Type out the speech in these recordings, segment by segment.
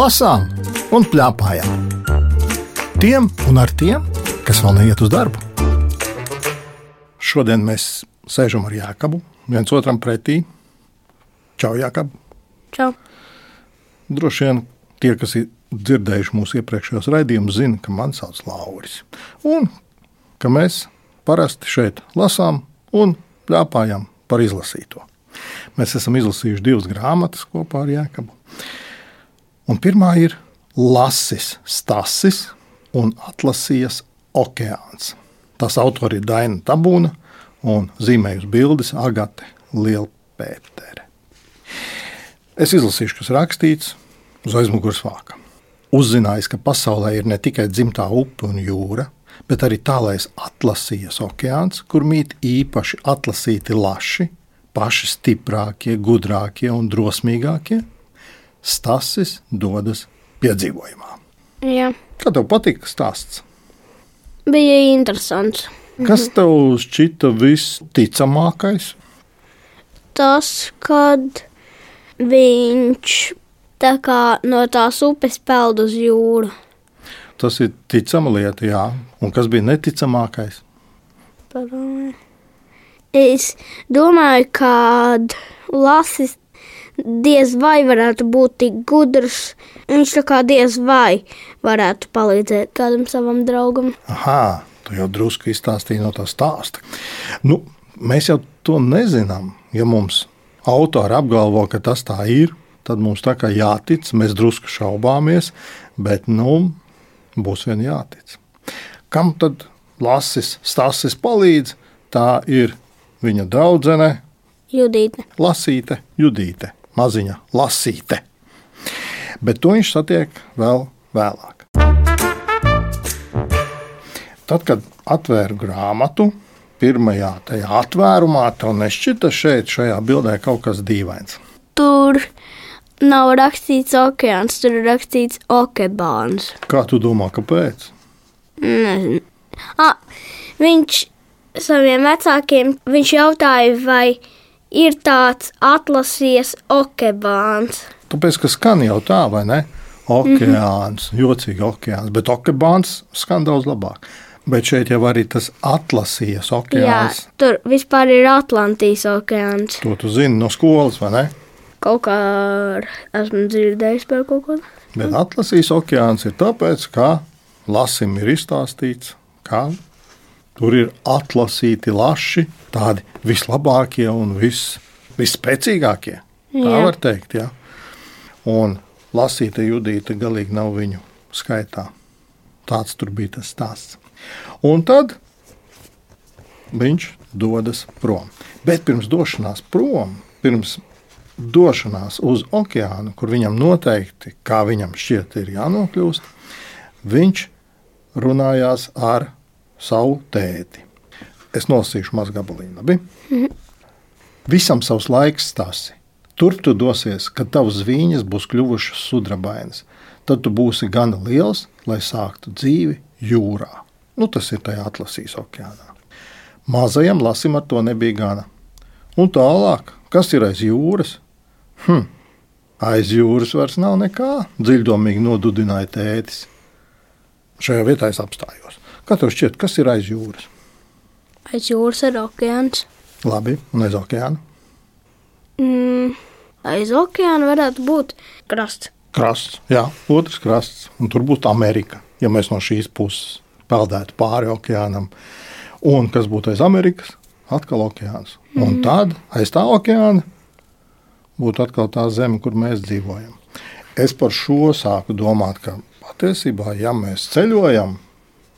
lasām un plēpājām. Tiem un ar tiem, kas vēl neiet uz darbu. Šodien mēs sēžam ar Jākabu, viens otram pretī. Čau, Jākab! Čau. Droši vien tie, kas ir dzirdējuši mūsu iepriekšējos raidījumus, zina, ka mani sauc Lauris. Un ka mēs parasti šeit lasām un plēpājam par izlasīto. Mēs esam izlasījuši divas grāmatas kopā ar Jēkabu. Un pirmā ir Lasis Stasis un Atlasijas okeāns. Tās autori ir Daina Tabūna un zīmējusi bildes Agate Lielpētere. Es izlasīšu, kas rakstīts uz aizmugures vāka. Uzzinājis, ka pasaulē ir ne tikai dzimtā upe un jūra, bet arī tālais Atlasijas okeāns, kur mīt īpaši atlasīti laši, paši stiprākie, gudrākie un drosmīgākie, Stasis dodas piedzīvojumā. Jā, Kā tev patika stāsts? bija interesants. Kas tev šķita visticamākais? Tas, kad viņš tā kā no tās upes peld uz jūru. Tas ir ticama lieta, jā. Un kas bija neticamākais? Padomāju. Es domāju, ka Lasis diez vai varētu būt tik gudrs. Viņš tā kā diez vai varētu palīdzēt kādam savam draugam. Aha, tu jau drusku izstāstīji no tā stāsta. Nu, mēs jau to nezinām. Ja mums autori apgalvo, ka tas tā ir, tad mums tā kā jātic, mēs drusku šaubāmies, bet nu, būs vien jātic. Kam tad lasis, stāstis palīdz? Tā ir viņa draudzene, Judīte. lasīte, judīte, maziņa lasīte. Bet to viņš satiek vēl vēlāk. Tad, kad atvēru grāmatu, pirmajā tajā atvērumā, tev nešķita šeit, šajā bildē kaut kas dīvains. Tur nav rakstīts okeāns, tur ir rakstīts okebāns. Kā tu domā, kāpēc? Nezinu. Ah, viņš saviem vecākiem viņš jautāja, vai ir tāds atlasies okebāns. Tāpēc, ka skan jau tā, vai ne? Okeāns, mm -hmm. jocīgi okeāns, bet okeāns skan daudz labāk. Bet šeit jau arī tas atlasījies Jā, okeāns. tur vispār ir Atlantijas okeāns. To tu zini no skolas, vai ne? Kaut kā esmu dzirdējis par kaut ko. Bet Atlasijas okeāns ir tāpēc, ka lasim ir izstāstīts, ka tur ir atlasīti laši, tādi vislabākie un vis, visspēcīgākie. Tā Jā. var teikt, jā. Un lasīta judīta galīgi nav viņu skaitā. Tāds tur bija tas stāsts. Un tad viņš dodas prom. Bet pirms došanās prom, pirms došanās uz okeānu, kur viņam noteikti, kā viņam šķiet, ir jānokļūst, viņš runājās ar savu tēti. Es nolasīšu mazu gabaliņu. Labi? Visam savs laiks stāsti. Tur tu dosies, kad tavas viņas būs kļuvušas sudrabainas. Tad tu būsi gana liels, lai sāktu dzīvi jūrā. Nu, tas ir tajā atlasīs okeānā. Mazajam lasim ar to nebija gana. Un tālāk, kas ir aiz jūras? Hm, aiz jūras vairs nav nekā. Dziļdomīgi nodudināja tētis. Šajā vietā es apstājos. Kā tev šķiet, kas ir aiz jūras? Aiz jūras ir okeāns. Labi, un aiz okeāna. Mm, aiz okeāna varētu būt krasts. Krasts, jā, otrs krasts, un tur būtu Amerika, ja mēs no šīs puses peldētu pāri okeānam. Un kas būtu aiz Amerikas? Atkal okeāns. Un tad aiz tā okeāna būtu atkal tā zeme, kur mēs dzīvojam. Es par šo sāku domāt, ka patiesībā, ja mēs ceļojam,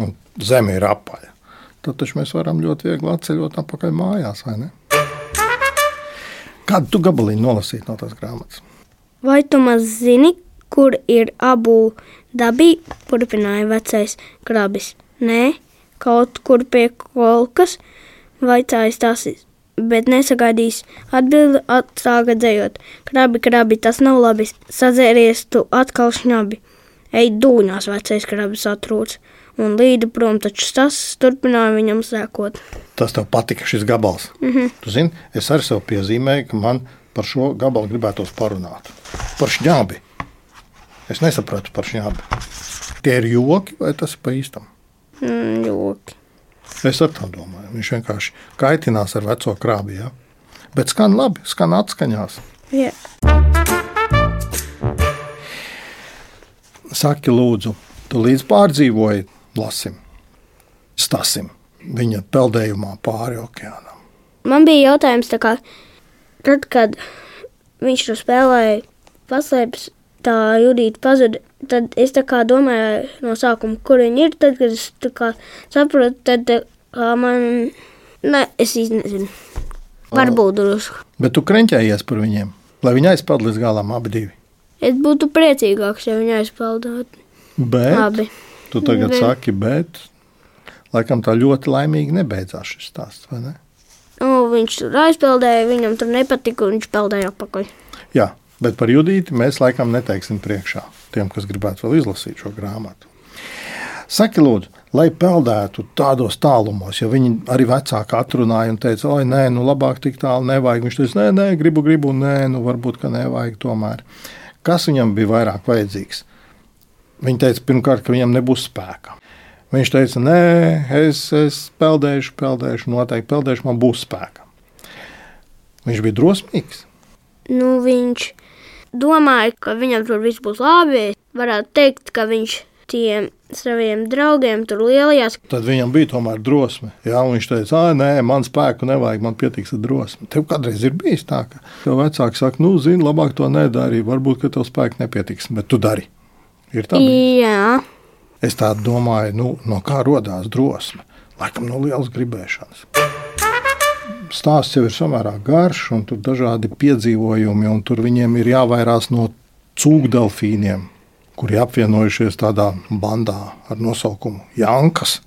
un zeme ir apaļa, tad taču mēs varam ļoti viegli atceļot atpakaļ mājās, vai ne? Kādu tu gabaliņu nolasīt no tās grāmatas? Vai tu maz zini, kur ir abu dabī? Turpināja vecais krabis. Nē, kaut kur pie kolkas, vaicājas tas, bet nesagaidījis atbildi atsāka dzējot. Krabi, krabi, tas nav labi, sadzēries tu atkal šņabi. Ej dūņās, vecais krabis atrūc. Un līdi prom, taču tas turpināja viņam sekot. Tas tev patika šis gabals. Mm -hmm. Tu zini, es arī sev piezīmēju, ka man par šo gabalu gribētos parunāt. Par šņābi. Es nesapratu par šiem. Tie ir joki vai tas ir pa īstam? Mm, joki. Es ar tā domāju. Viņš vienkārši kaitinās ar veco krāpju. Ja? Bet skan labi, skan atskaņās. Jā. Saki, lūdzu, tu līdz pārdzīvoji Lasim, Stasim, viņa peldējumā pāri okeānam. Man bija jautājums, tā kā, tad, kad viņš tur spēlēja paslēpes, tā Judita pazuda. Tad es domāju no sākuma, kur viņi ir. Tad, kad es saprotu, tad man. Ne, es nezinu. Varbūt drusku. Bet tu kreņķējies par viņiem, lai viņi aizpeld līdz galam abi divi. Es būtu priecīgāks, ja viņi aizpeldētu. Bet Abi. Tu tagad Bet- saki, bet laikam tā ļoti laimīgi nebeidzās šis stāsts, ne? Nu, viņš tur aizpeldēja, viņam tur nepatika, un viņš peldēja apakaļ. Jā, bet par Judīti mēs laikam neteiksim priekšā tiem, kas gribētu vēl izlasīt šo grāmatu. Saki, lūdzu, lai peldētu tādos tālumos, jo viņi arī vecāki atrunāja un teica, oi, nē, nu labāk tik tālu nevajag. Viņš teica, nē, nē, gribu, gribu, nē, nu varbūt, ka nevajag tomēr. Kas viņam bija vairāk vajadzīgs? Viņa teica, pirmkārt, ka viņam nebūs spēka. Viņš teica, nē, es, es peldēšu, peldēšu, noteikti peldēšu, man būs spēka. Viņš bija drosmīgs. Nu, viņš domāja, ka viņam tur viss būs labi. Varētu teikt, ka viņš tiem saviem draugiem tur lielajās. Tad viņam bija tomēr drosme. Jā, viņš teica, ah, nē, man spēku nevajag, man pietiks ar drosmi. Tev kādreiz ir bijis tā, ka tev vecāki saka, nu, zini, labāk to nedarīt, varbūt, ka tev spēku nepietiks, bet tu dari. Ir tā, bijis? Jā, es tā domāju, nu, no kā radās drosme. Laikam no lielas gribēšanas. Stāsts jau ir samērā garš, un tur ir dažādi piedzīvojumi, un tur viņiem ir jāvairās no cūkdelfīniem, kuri apvienojušies tādā bandā ar nosaukumu Jankas.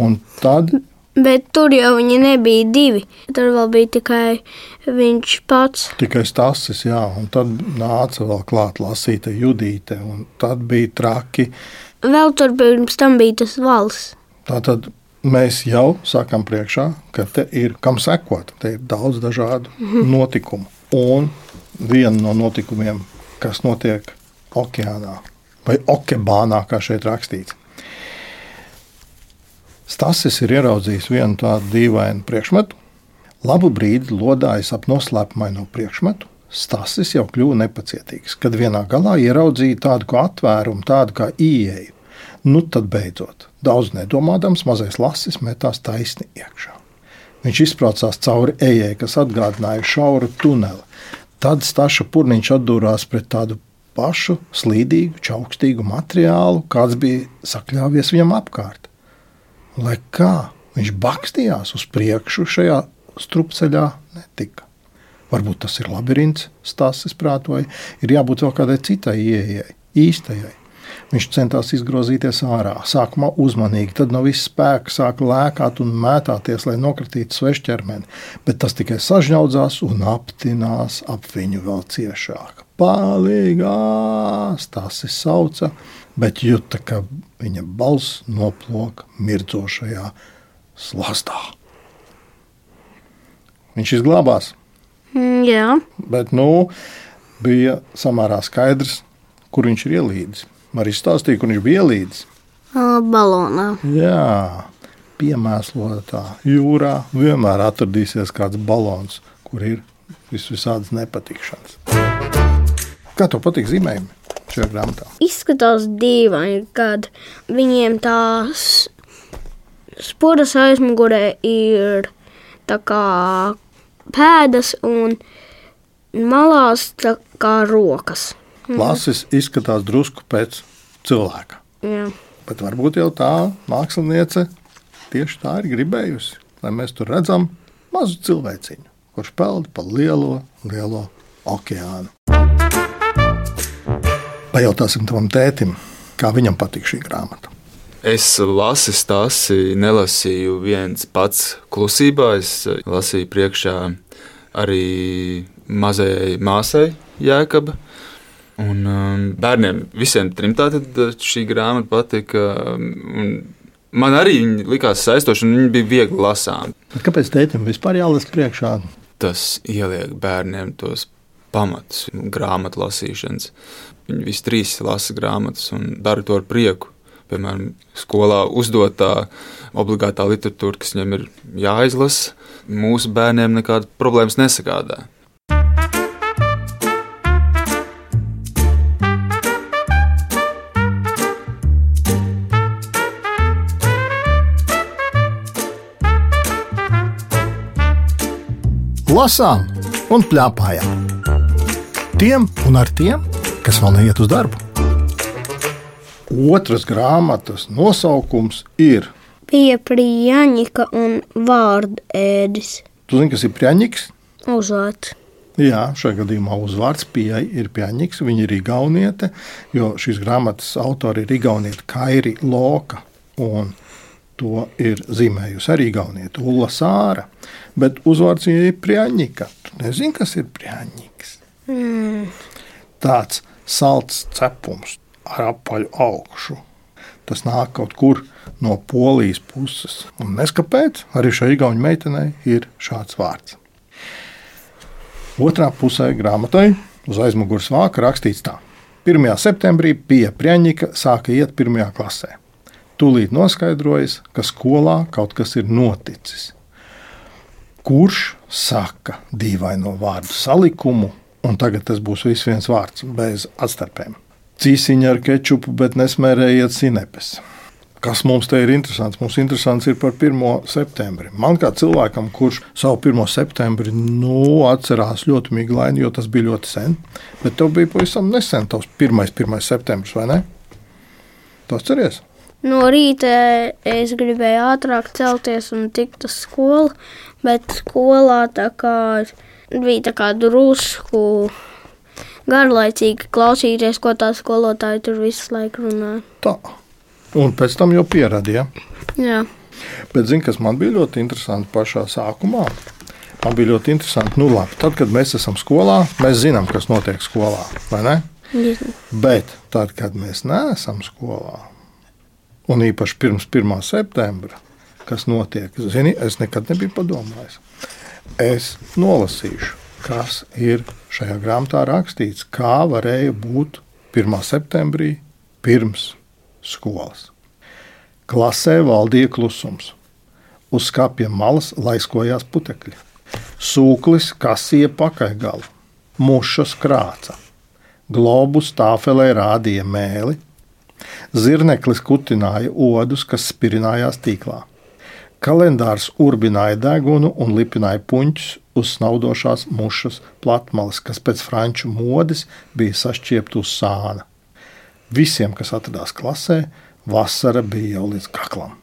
Un tad bet tur jau viņi nebija divi. Tur vēl bija tikai viņš pats. tikai stāsts, jā, un tad nāca vēl klāt lasīta Judīte, un tad bija traki. Vēl tur pirms tam bija tas valsts. Tātad mēs jau sakām priekšā, ka te ir kam sekot. Te ir daudz dažādu notikumu. Un viena no notikumiem, kas notiek okeānā vai okeānā, kā šeit rakstīts. Stasis ir ieraudzījis vienu tādu dīvainu priekšmetu. Labu brīdi lodājis ap noslēpumaino priekšmetu. Stasis jau kļuva nepacietīgs, kad vienā galā ieraudzīja tādu kā atvērumu, tādu kā ieeju. Nu, tad beidzot, daudz nedomādams, mazais lasis metās taisni iekšā. Viņš izbraucās cauri ejai, kas atgādināja šauru tuneli. Tad staša purniņš atdūrās pret tādu pašu slīdīgu, čaukstīgu materiālu, kāds bija sakļāvies viņam apkārt. Lai kā viņš bakstījās uz priekšu šajā strupceļā, netika. Varbūt tas ir labirints, stāsts prātoja, ir jābūt vēl kādai citai ieejai, īstajai. Viņš centās izgrozīties ārā, sākumā uzmanīgi, tad no visas spēka sāka lēkāt un mētāties, lai nokritītu svešķermeni, bet tas tikai sažņaudzās un aptinās ap viņu vēl ciešāk. Palīgās! Tas ir sauca, bet jūta, ka viņa balss noplok mirdzošajā slazdā. Viņš izglābās, Mm, Jā, bet nu, bija samērā skaidrs, kur viņš ir ielīdis. Arī stāstīja, kur viņš bija ielīdis. Ā, balonā. Jā, piemēslotā jūrā vienmēr atradīsies kāds balons, kur ir vis visādas nepatikšanas. Kā tev patīk zīmējumi šajā grāmatā? Izskatās dīvaini, kad viņiem tās sporas aizmugurē ir tā kā pēdas un malās tā kā rokas. Lasis izskatās drusku pēc cilvēka. Jā. Bet varbūt jau tā māksliniece tieši tā ir gribējusi, lai mēs tur redzam mazu cilvēciņu, kurš peld pa lielo, lielo okeānu. Pajautāsim tam tētim, kā viņam patīk šī grāmata. Es lasu stāstu, nelasīju viens pats klusībā. Es lasīju priekšā arī mazajai māsai Jēkabam. Un um, bērniem visiem trim tātad šī grāmata patika. Un man arī viņa likās saistoša, un viņa bija viegli lasāma. Bet kāpēc tētim vispār jālasa priekšā? Tas ieliek bērniem tos pamatus grāmatu lasīšanas. Viņi visi trīs lasa grāmatas un dara to ar prieku. Piemēram, skolā uzdotā obligātā literatūra, kas viņiem ir jāizlasa, mūsu bērniem nekādas problēmas nesagādā. lasām un plēpājām. Tiem un ar tiem, kas vēl neiet uz darbu. Otras grāmatas nosaukums ir Bija prieņika un vārdu ēdis. Tu zini, kas ir prieņķis? Uzvārds. Jā, šajā gadījumā uzvārds pieeja ir Pjaņģis. Viņa ir Igauniete, jo šīs grāmatas autori ir Igauniete Kairi Loka. Un to ir zīmējusi arī Igauniete Ulla Sāra. Bet uzvārds viņai ir Pjaņģika. Tu nezini, kas ir Pjaņģis? Mm. Tāds salds cepums ar apaļu augšu. Tas nāk kaut kur no polijas puses. Un neskapēc arī šai Igaunijas meitenei ir šāds vārds. Otrā pusē grāmatai uz aizmugures vāka rakstīts tā. 1. septembrī Pija Prieņģika sāka iet pirmajā klasē. Tūlīt noskaidrojas, ka skolā kaut kas ir noticis. Kurš saka dīvaino vārdu salikumu, un tagad tas būs viss viens vārds, bez atstarpēm. Cīsiņa ar kečupu, bet nesmērējiet sinepes. Kas mums te ir interesants? Mums interesants ir par 1. septembri. Man kā cilvēkam, kurš savu 1. septembri nu, atcerās ļoti miglaini, jo tas bija ļoti sen, bet tev bija pavisam nesen tavs 1. 1. septembris, vai ne? Tu atceries? No rīta es gribēju ātrāk celties un tikt uz skolu, bet skolā tā kā bija tā kā drusku garlaicīgi klausīties, ko tā skolotāja tur visu laiku runāja. Tā. Un pēc tam jau pieradīja. Jā, Bet, zini, kas man bija ļoti interesanti pašā sākumā? Man bija ļoti interesanti, nu, labi, tad, kad mēs esam skolā, mēs zinām, kas notiek skolā, vai ne? Bet tad, kad mēs neesam skolā, un īpaši pirms 1. septembra, kas notiek, zini, es nekad nebiju padomājis. Es nolasīšu, kas ir šajā grāmatā rakstīts, kā varēja būt 1. septembrī pirms skolas. Klasē valdīja klusums. Uz skāpja malas laiskojās putekļi. Sūklis kasīja pakaļgalu, muša krāca, globus tāfelē rādīja mēli, zirneklis kutināja odus, kas spirinājās tīklā. Kalendārs urbināja degunu un lipināja puņķus uz snaudošās mušas platmalas, kas pēc franču modes bija sašķiepta uz sāna. Visiem, kas atradās klasē, vasara bija jau līdz kaklam.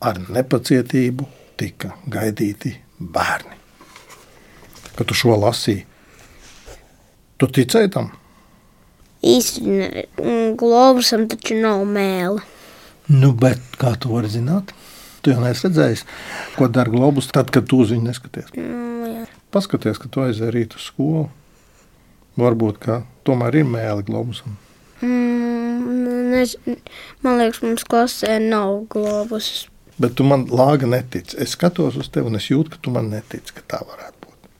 Ar nepacietību tika gaidīti bērni. Kad tu šo lasīji, tu ticēji tam? īstenībā globusam taču nav mēle. Nu, bet kā tu vari zināt? Tu jau neesi redzējis, ko dara globus, tad, kad tu uz viņu neskaties. Mm. Paskaties, ka tu aizēji rīt uz skolu. Varbūt, ka tomēr ir mēle globusam. Mm, nez, man liekas, mums klasē nav globus. Bet tu man lāga netici. Es skatos uz tevi un es jūtu, ka tu man netici, ka tā varētu būt.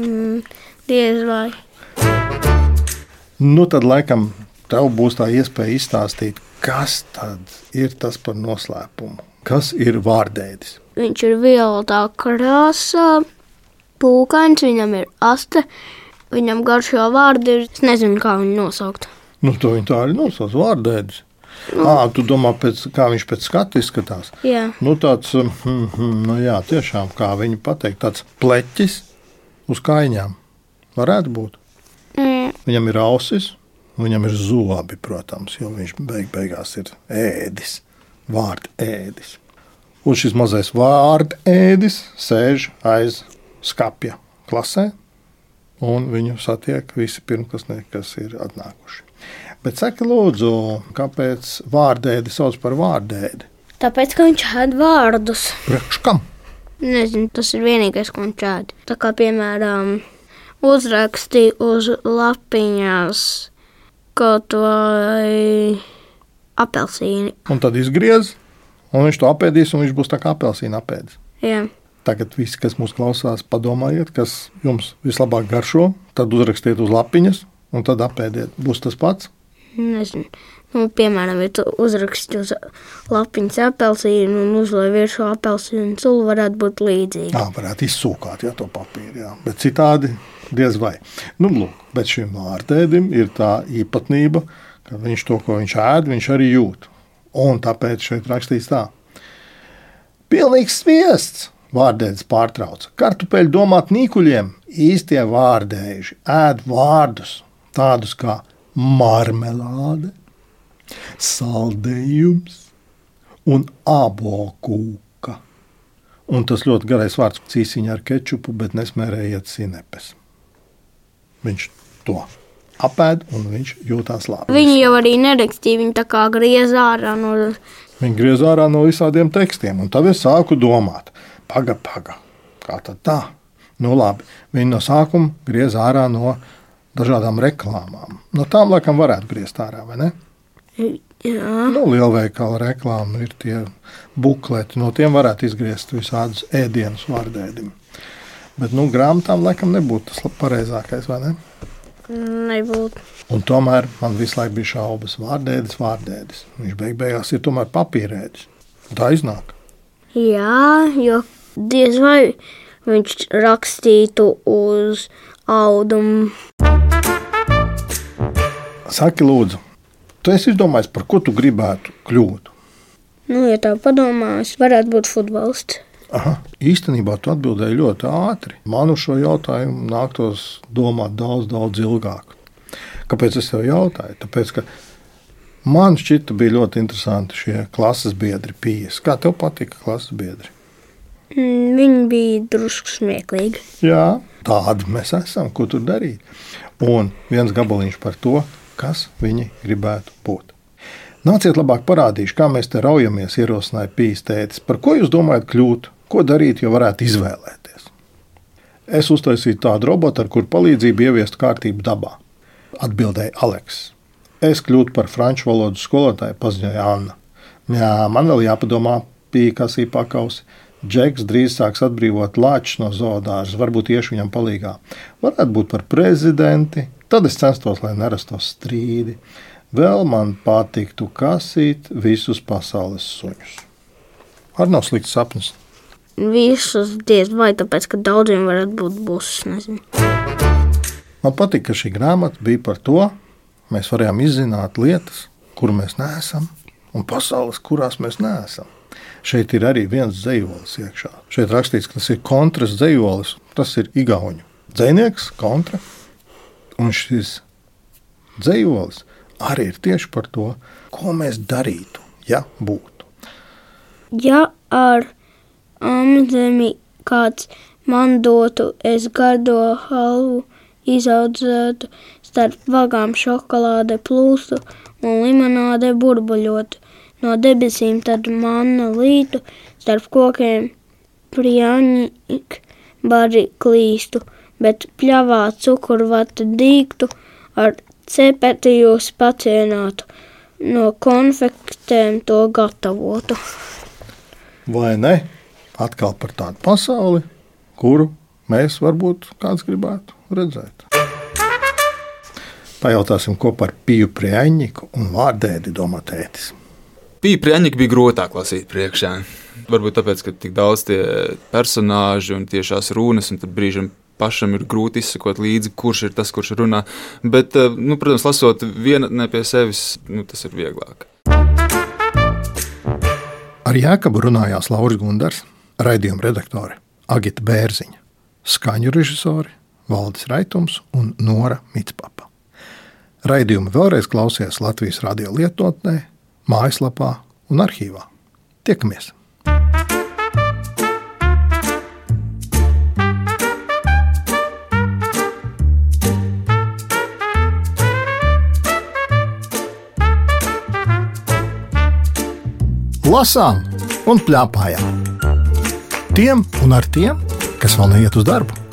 Mm, diez vai. Nu, tad laikam tev būs tā iespēja izstāstīt, kas tad ir tas par noslēpumu. Kas ir vārdēdis? Viņš ir violetā krāsā, pūkains, viņam ir aste, viņam garšo vārdi. ir- Es nezinu, kā viņu nosaukt. Nu, to viņa tā arī nosauc vārdēdis. Ah, tu domā, pēc, kā viņš pēc skata izskatās? Jā, Nu, tāds, hmm, hmm, nu jā, tiešām, kā viņi pateikt, tāds pleķis uz kājām. Varētu būt. mm, Viņam ir ausis, viņam ir zobi, protams, jo viņš beig beigās ir ēdis, vārdu ēdis. Un šis mazais vārdu ēdis sēž aiz skapja klasē, un viņu satiek visi pirmklasnieki, kas ir atnākuši. Bet saka, lūdzu, kāpēc vārdēdi sauc par vārdēdi? tāpēc, ka viņš ēd vārdus. Priekš kam? Nezinu, tas ir vienīgais, ko viņš ēd. Tā kā, piemēram, uzrakstīja uz lapiņās kaut vai apelsīni. Un tad izgriez, un viņš to apēdīs, un viņš būs tā kā apelsīna apēdis. Jā, Tagad visi, kas mūs klausās, padomājiet, kas jums vislabāk garšo, tad uzrakstiet uz lapiņas, un tad apēdiet. Būs tas pats. Nezinu. Nu, piemēram, ja tu uzraksti uz lapiņas apelsīnu un uzliek virsū apelsīnu sulu, varētu būt līdzīgi. Tā varētu izsūkāt ja, to papīru, jā. bet citādi diez vai. Nu, lūk, bet šim vārdēdim ir tā īpatnība, ka viņš to, ko viņš ēd, viņš arī jūt. Un tāpēc šeit rakstīts tā. Pilnīgs sviests! Vārdēdis pārtrauca. Kartupeļu domāt nīkuļiem, īstie vārdēži ēd vārdus, tādus kā marmelāde, saldējums un abokūka. Un tas ļoti garais vārds cīsiņā ar kečupu, bet nesmērējiet sinepes. Viņš to apēd un viņš jūtās labi. Viņi jau arī nerakstīja, viņi tā kā griez ārā no. Viņi griez ārā no visādiem tekstiem, un tad es sāku domāt, paga, paga, kā tad tā? Nu, labi, viņi no sākuma griez ārā no dažādām reklāmām. No tām laikam varētu griezt ārā, vai ne? Jā, Nu, lielveikala reklāma ir tie bukleti, no tiem varētu izgriezt visādus ēdienus vārdēdim. Bet nu, grāmatām laikam nebūtu tas pareizākais, vai ne? Nebūtu. Un tomēr man visu laiku bija šaubas. Vārdēdis, vārdēdis. Viņš beig beigās ir tomēr papīrēdis. Tā iznāk. Jā, jo diez vai viņš rakstītu uz audumu. Saki, lūdzu, tu esi izdomājis, par ko tu gribētu kļūt? Nu, ja tā padomā, es varētu būt futbolists. Aha, īstenībā tu atbildēji ļoti ātri. Man uz šo jautājumu nāktos domāt daudz, daudz ilgāk. Kāpēc es tev jautāju? Tāpēc, ka man šķita bija ļoti interesanti šie klases biedri pieejas. Kā tev patika klases biedri? Mm, Viņi bija drusku smieklīgi. Jā, tādi mēs esam, ko tur darīt. Un viens gabaliņš par to, kas viņi gribētu būt. Nāciet, labāk parādīšu, kā mēs te raujamies, ierosināja pīstētis. Par ko jūs domājat kļūt? Ko darīt, jo varētu izvēlēties? Es uztaisīju tādu robotu, ar kuru palīdzību ieviestu kārtību dabā. Atbildēja Aleks. Es kļūtu par franču valodas skolotāju, paziņoja Anna. Jā, man vēl jāpadomā, pīkasī pakausi. Džeks drīz sāks atbrīvot lāčus no zoodārza, varbūt iešu viņam palīgā. Varētu būt par prezidenti, tad es censtos, lai nerastos strīdi. Vēl man patiktu kasīt visus pasaules suņus. Ar nav slikts sapnis. Visus diez vai tāpēc, ka daudziem varētu būt būs. Nezinu. Man patīk, ka šī grāmata bija par to, mēs varējām izzināt lietas, kur mēs neesam, un pasaules, kurās mēs neesam. Šeit ir arī viens dzīslis iekšā. Šeit rakstīts, ka tas ir kontras dzīslis. Tas ir Igaunijas dzinieks, kontra. Un šis dzīslis arī ir tieši par to, ko mēs darītu, ja būtu. Ja ar amzemi kāds man dotu, es gardo halvu izaudzētu starp vagām šokolāde plūstu un limonāde burbuļotu. No debesīm tad manna lītu, starp kokiem priaņik bari klīstu, bet pļavā cukurvata dīktu, ar cepeti jūs pacienātu, no konfektēm to gatavotu. Vai ne? Atkal par tādu pasauli, kuru mēs varbūt kāds gribētu redzēt. Pajautāsim, ko par piju prieņķu un vārdēdi domā tētis. Bija prieņķi, bija grūtāk lasīt priekšā. Varbūt tāpēc, ka tik daudz tie personāļi un tiešās runas, un tad brīžam pašam ir grūti izsekot līdzi, kurš ir tas, kurš runā. Bet, eh, nu, protams, lasot vienatnē pie sevis, nu, tas ir vieglāk. Ar Jēkabu runājās Lauris Gundars, raidījuma redaktore Agita Bērziņa, skaņu režisori Valdis Raitums un Nora Mitspapa. Raidījumu vēlreiz klausies Latvijas radio lietotnē, mājaslapā un arhīvā. Tiekamies! Lasām un plēpājām. Tiem un ar tiem, kas vēl neiet uz darbu.